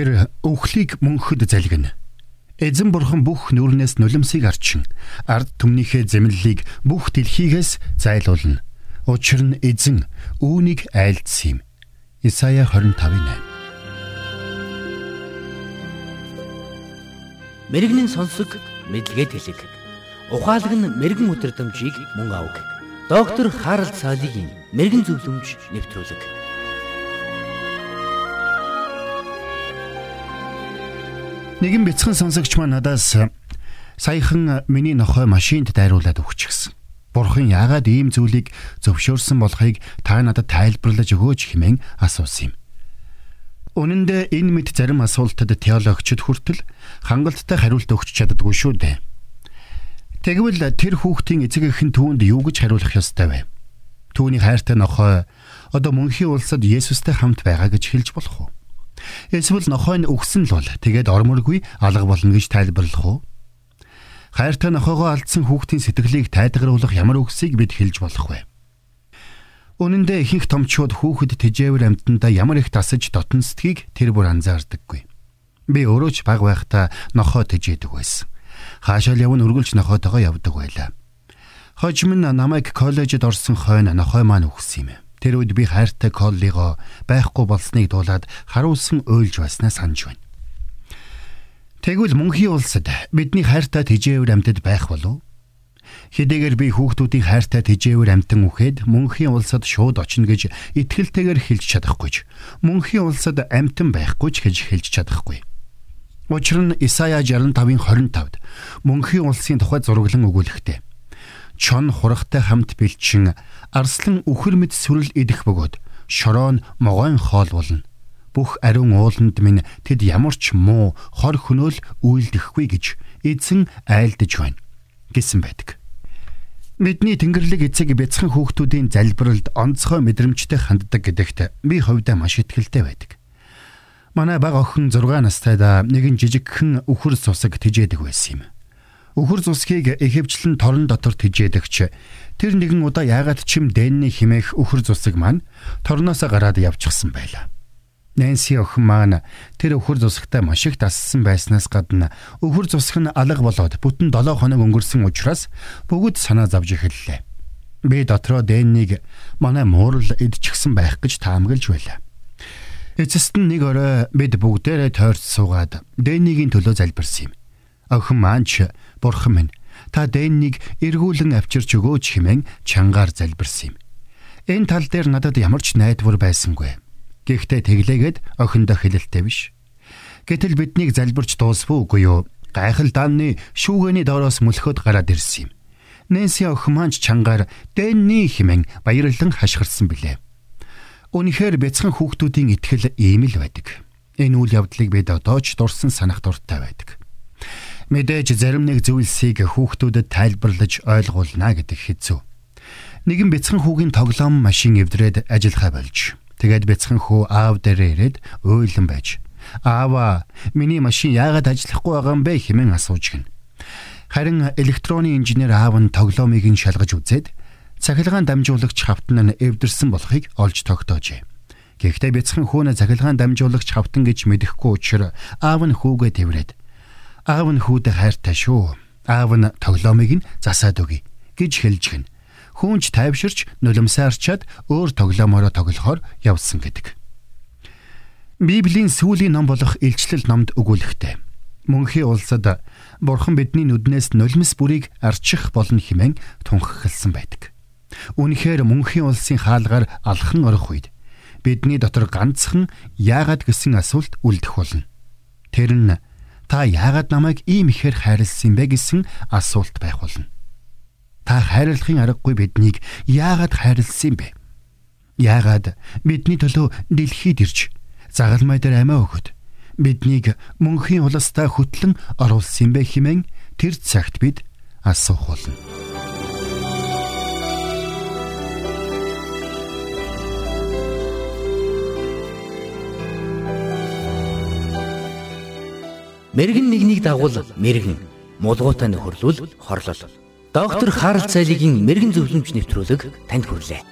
Тэр өвхлийг мөнхөд залгина. Эзэн бурхан бүх нүрнээс нулимсыг арчин ард түмнийхээ зэмлэлийг бүх дэлхийгээс зайлуулна. Учир нь эзэн үүнийг айлдсан юм. Исая 25:8 Мэргэний сонсог мэдлэгэд хэлэг. Ухаалаг нь мэрэгэн өдрөмжийг мөн авг. Доктор Харалт цаалогийн мэрэгэн зөвлөмж нэвтрүүлэг. Нэгэн бяцхан сонсогч маань надаас саяхан миний нохой машинд дайруулад өгчихсэн. Бурхан яагаад ийм зүйлийг зөвшөөрсөн болохыг та надад тайлбарлаж өгөөч хэмээн асуусан юм. Үнэн дээр энэ мэд зарим асуултад теологчид хүртэл хангалттай хариулт өгч чаддгүй шүү дээ. Тэгвэл тэр хүүхдийн эцэг эхэн түүнд юу гэж хариулах ёстой вэ? Түүний хайртай нохой одоо мөнхийн улсад Есүстэй хамт байгаа гэж хэлж болох уу? Эсвэл нохой нь өгсөн л бол тэгээд орморгүй алга болно гэж тайлбарлах уу? Хайртай нохойгоо алдсан хүүхдийн сэтгэлийг тайдгаруулах ямар үгсийг бид хэлж болох вэ? Үнэн дээр ихэнх томчууд хүүхэд тэжээвэр амьтандаа ямар их тасаж дотносдгийг тэр бүр анзаардаггүй. Би өөрөө ч баг байхдаа нохоо тэжээдэг байсан. Хаашаал явна өргөлж нохоотойгоо явдаг байлаа. Хожим нь намайг коллежид орсон хойно нохой маань өгсөн юм. Тэр үед би хайртай коллего байхгүй болсныг дуулаад харуулсан ойлж байснаа санаж байна. Тэгвэл мөнхийн улсад бидний хайртай тэжээвэр амьтад байх болов? Хэдийгээр би хүүхдүүдийн хайртай тэжээвэр амтан үхээд мөнхийн улсад шууд очино гэж итгэлтэйгээр хэлж чадахгүй ч мөнхийн улсад амтан байхгүй ч гэж хэлж чадахгүй. Учир нь Исая 65-ын 25-д мөнхийн улсын тухай зураглан өгүүлэхтэй. Чон хурагтай хамт бэлчин арслан үхэр мэд сүрэл идэх бөгөөд шороо нь могойн хоол болно. Бүх ариун ууланд минь тэд ямар ч муу хор хөнөөл үйлдэхгүй гэж эзэн айлдж байна гэсэн байдаг. Бидний Тэнгэрлэг эцэг бяцхан хүүхдүүдийн залбиралд онцгой мэдрэмжтэй ханддаг гэдэгт би хувьдаа маш ихтгэлтэй байдаг. Манай баг охин 6 настайдаа нэгэн жижигхэн үхэр цусаг тижээдэг байсан юм. Үхэр цусгийг ихэвчлэн торон дотор тижээдэгч тэр нэгэн удаа яагаад чим дэнний химээх үхэр цусаг маань торноос гараад явчихсан байлаа. Нэнси охин маань тэр өвхөр зусагтай маш их тассан байснаас гадна өвхөр зусаг нь алга болоод бүтэн 7 хоног өнгөрсөн учраас бүгд санаа зовж эхэллээ. Би дотроо Дэннийг манай муурал идчихсэн байх гэж таамаглаж байлаа. Эцэст нь нэг орой бид бүгдээрээ тойрч суугаад Дэннигийн төлөө залбирсан юм. Охин маань бурхан минь та Дэннийг эргүүлэн авчирч өгөөч хэмээн чангаар залбирсан юм. Энэ тал дээр надад ямар ч найдвар байсангүй. Гэхдээ тэглээгээд охиндоо хэлэлтэй биш. Гэтэл биднийг залбирч дуусвуу үгүй юу? Гайхал дааны шүүгээний доороос мөлхөд гараад ирсэн юм. Нэнси охин маань чангаар Дэнни хэмээн баярлан хашгирсан билээ. Үнэхээр бяцхан хүүхдүүдийн итгэл ийм л байдаг. Энэ үйл явдлыг бид одоо ч дурсан санах дуртай байдаг. Мэдээж зарим нэг зүйлсийг хүүхдүүдэд тайлбарлаж ойлгуулна гэдэг хэцүү. Нэгэн бяцхан хүүгийн тоглоом машин эвдрээд ажиллахаа болж Тэгээд бяцхан хүү аав дээр ирээд уйлан байж "Аава, миний машин яагаад ажиллахгүй байгаа юм бэ?" хэмээн асууж гин. Харин электроны инженер аав нь тоглоомыг нь шалгаж үзээд цахилгаан дамжуулагч хавтан нь эвдэрсэн болохыг олж тогтоожээ. Гэхдээ бяцхан хүүнэ цахилгаан дамжуулагч хавтан гэж мэдэхгүй учраас аав нь хүүгээ тэрвэрэд "Аав нь хүүдэ хайртай шүү. Аав нь тоглоомыг нь засаад өгье" гэж хэлж гин хүүнч тайвширч нулимсаарчаад өөр тоглоомороо тоглохоор явсан гэдэг. Библийн сүүлийн ном болох Илчлэл номд өгүүлэхтэй. Мөнхийн улсад Бурхан бидний нүднээс нулимс бүрийг арчих болно хэмээн тунхагласан байдаг. Үүнхээр мөнхийн улсын хаалгаар алхан орох үед бидний дотор ганцхан яагаад гэсэн асуулт үлдэх болно. Тэр нь та яагаад намайг ийм ихээр хайрлсан бэ гэсэн асуулт байх болно та хайрлахын аргагүй биднийг яагаад хайрлсан бэ? Яагаад бидний төлөө дэлхийд ирж загалмай дээр амиа өгöd биднийг мөнхийн улстай хөтлөн оруулсан бэ хэмээн тэр цагт бид асуух болно. Мэргэн нэгнийг дагуул мэргэн мулгуутай нөхөрлөл хорлол Доктор Харалт цайлигийн мэрэгэн зөвлөмж нэвтрүүлэг танд хүрэлээ.